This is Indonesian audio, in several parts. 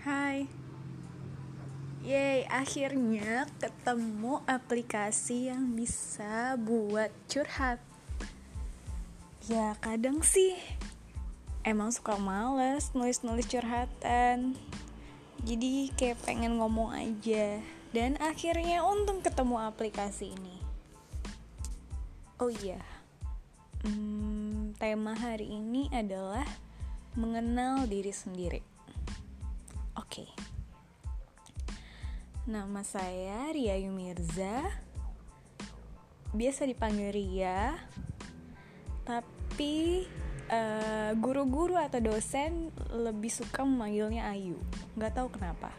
Hai. Yeay, akhirnya ketemu aplikasi yang bisa buat curhat. Ya kadang sih emang suka males nulis-nulis curhatan. Jadi kayak pengen ngomong aja. Dan akhirnya untung ketemu aplikasi ini. Oh iya. Hmm, Tema hari ini adalah mengenal diri sendiri Okay. Nama saya Ria Yumirza. Biasa dipanggil Ria. Tapi guru guru-guru atau dosen lebih suka memanggilnya Ayu. Gak tahu kenapa.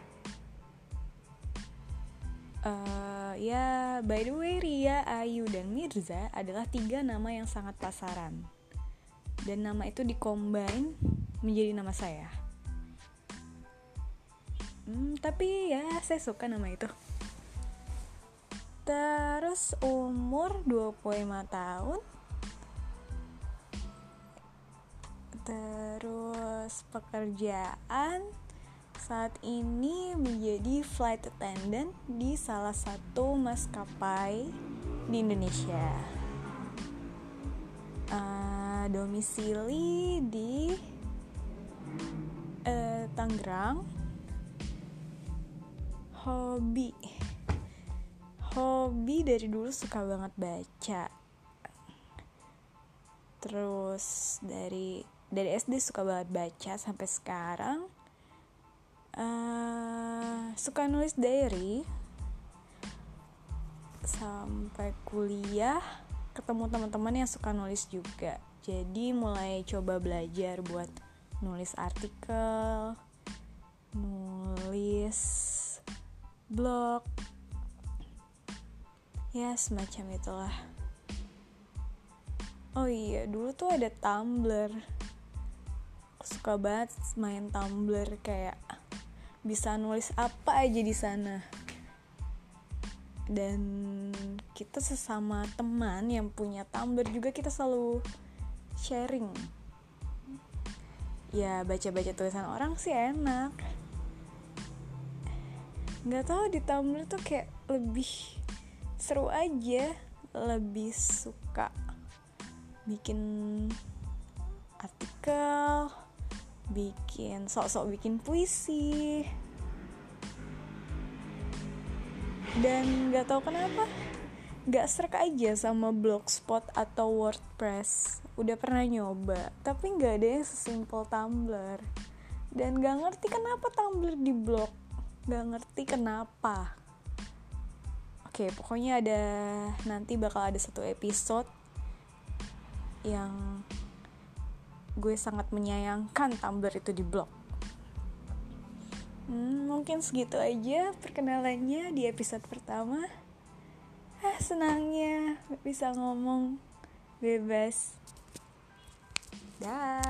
Uh, ya, by the way, Ria, Ayu, dan Mirza adalah tiga nama yang sangat pasaran. Dan nama itu dikombin menjadi nama saya hmm, tapi ya saya suka nama itu. Terus umur 25 tahun. Terus pekerjaan saat ini menjadi flight attendant di salah satu maskapai di Indonesia. Uh, domisili di uh, Tangerang hobi. Hobi dari dulu suka banget baca. Terus dari dari SD suka banget baca sampai sekarang. Uh, suka nulis diary. Sampai kuliah ketemu teman-teman yang suka nulis juga. Jadi mulai coba belajar buat nulis artikel nulis blog. Ya semacam itulah. Oh iya dulu tuh ada Tumblr. Aku suka banget main Tumblr kayak bisa nulis apa aja di sana. Dan kita sesama teman yang punya Tumblr juga kita selalu sharing. Ya baca-baca tulisan orang sih enak nggak tahu di Tumblr tuh kayak lebih seru aja. Lebih suka bikin artikel bikin sok-sok bikin puisi. Dan nggak tahu kenapa nggak serak aja sama blogspot atau wordpress. Udah pernah nyoba tapi nggak ada yang sesimpel tumblr. Dan nggak ngerti kenapa tumblr di blog gak ngerti kenapa. Oke pokoknya ada nanti bakal ada satu episode yang gue sangat menyayangkan Tumblr itu di blog. Hmm, mungkin segitu aja perkenalannya di episode pertama. Ah senangnya bisa ngomong bebas. Dah